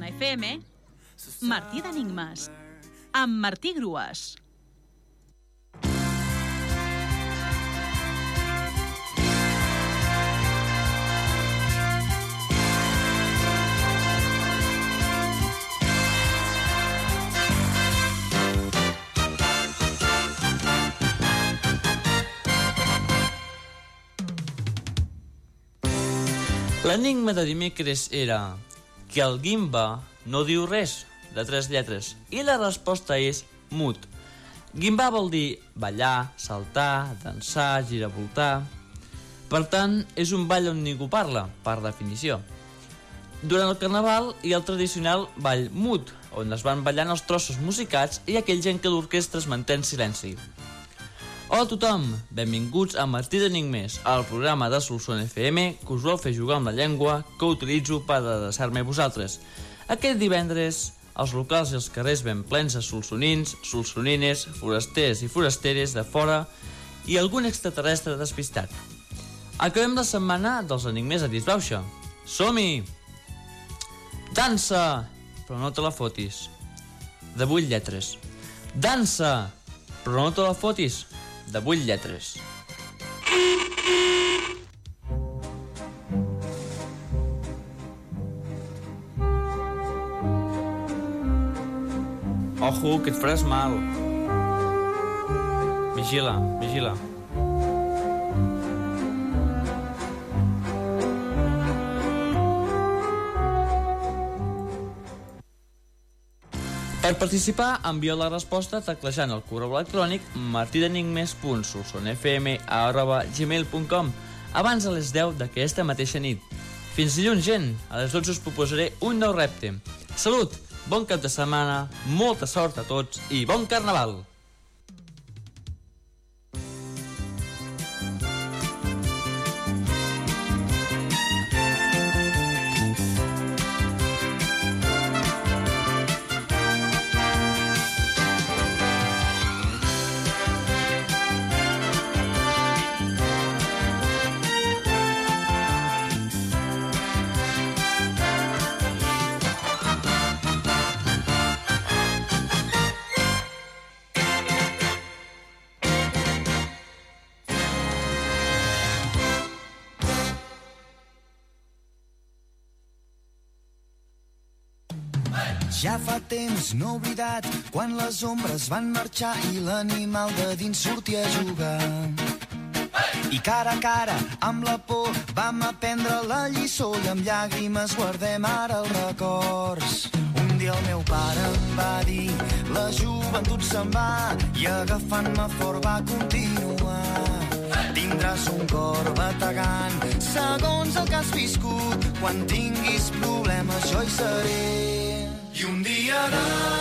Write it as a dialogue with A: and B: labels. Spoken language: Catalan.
A: Solsona FM, Martí d'Enigmes, amb Martí Grues.
B: L'enigma de dimecres era que el Gimba no diu res, de tres lletres, i la resposta és mut. Gimba vol dir ballar, saltar, dansar, giravoltar... Per tant, és un ball on ningú parla, per definició. Durant el carnaval hi ha el tradicional ball mut, on es van ballant els trossos musicats i aquells en què l'orquestra es manté en silenci. Hola a tothom, benvinguts a Martí d'Enigmes, el programa de Solsona FM que us vol fer jugar amb la llengua que utilitzo per adreçar-me a vosaltres. Aquest divendres, els locals i els carrers ben plens de solsonins, solsonines, forasters i forasteres de fora i algun extraterrestre despistat. Acabem la setmana dels enigmes a disbauxa. Som-hi! Dansa! Però no te la fotis. De vuit lletres. Dansa! Però no te la fotis de 8 lletres. Ojo, que et faràs mal. Vigila, vigila. Per participar, envia la resposta teclejant el correu electrònic martidenigmes.solsonfm.gmail.com abans de les 10 d'aquesta mateixa nit. Fins dilluns, gent! A les 12 us proposaré un nou repte. Salut! Bon cap de setmana, molta sort a tots i bon carnaval!
C: Ja fa temps, no oblidat, quan les ombres van marxar i l'animal de dins sortia a jugar. I cara a cara, amb la por, vam aprendre la lliçó i amb llàgrimes guardem ara els records. Un dia el meu pare em va dir, la joventut se'n va i agafant-me fort va continuar. Tindràs un cor bategant segons el que has viscut. Quan tinguis problemes jo hi seré cambiará.